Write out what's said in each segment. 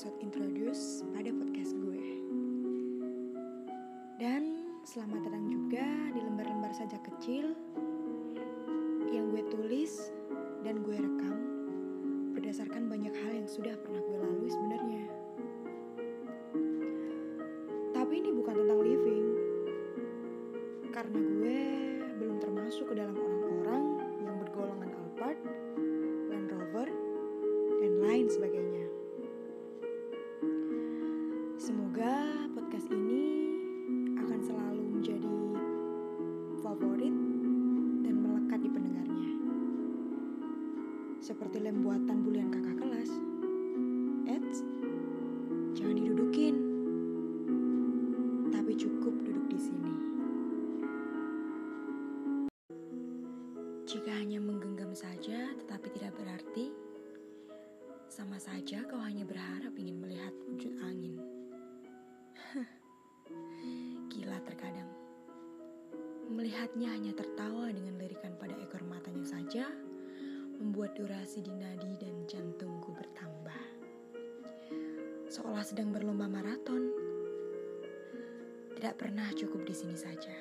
episode introduce pada podcast gue. Dan selamat datang juga di lembar-lembar saja kecil yang gue tulis dan gue rekam berdasarkan banyak hal yang sudah pernah gue lalui sebenarnya. Tapi ini bukan tentang living. Karena gue belum termasuk ke dalam orang-orang yang bergolongan Alphard Semoga podcast ini akan selalu menjadi favorit dan melekat di pendengarnya. Seperti lem buatan bulian kakak kelas. Eits, jangan didudukin. Tapi cukup duduk di sini. Jika hanya menggenggam saja tetapi tidak berarti, sama saja kau hanya berharap Melihatnya hanya tertawa dengan lirikan pada ekor matanya saja, membuat durasi di nadi dan jantungku bertambah. Seolah sedang berlomba maraton. Tidak pernah cukup di sini saja.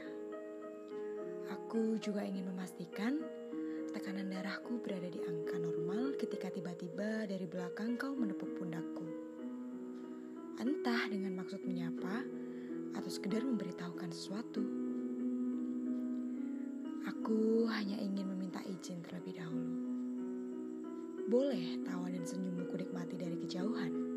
Aku juga ingin memastikan tekanan darahku berada di angka normal ketika tiba-tiba dari belakang kau menepuk pundakku. Entah dengan maksud menyapa atau sekedar memberitahukan sesuatu. Aku hanya ingin meminta izin terlebih dahulu. Boleh tawa dan senyummu ku nikmati dari kejauhan.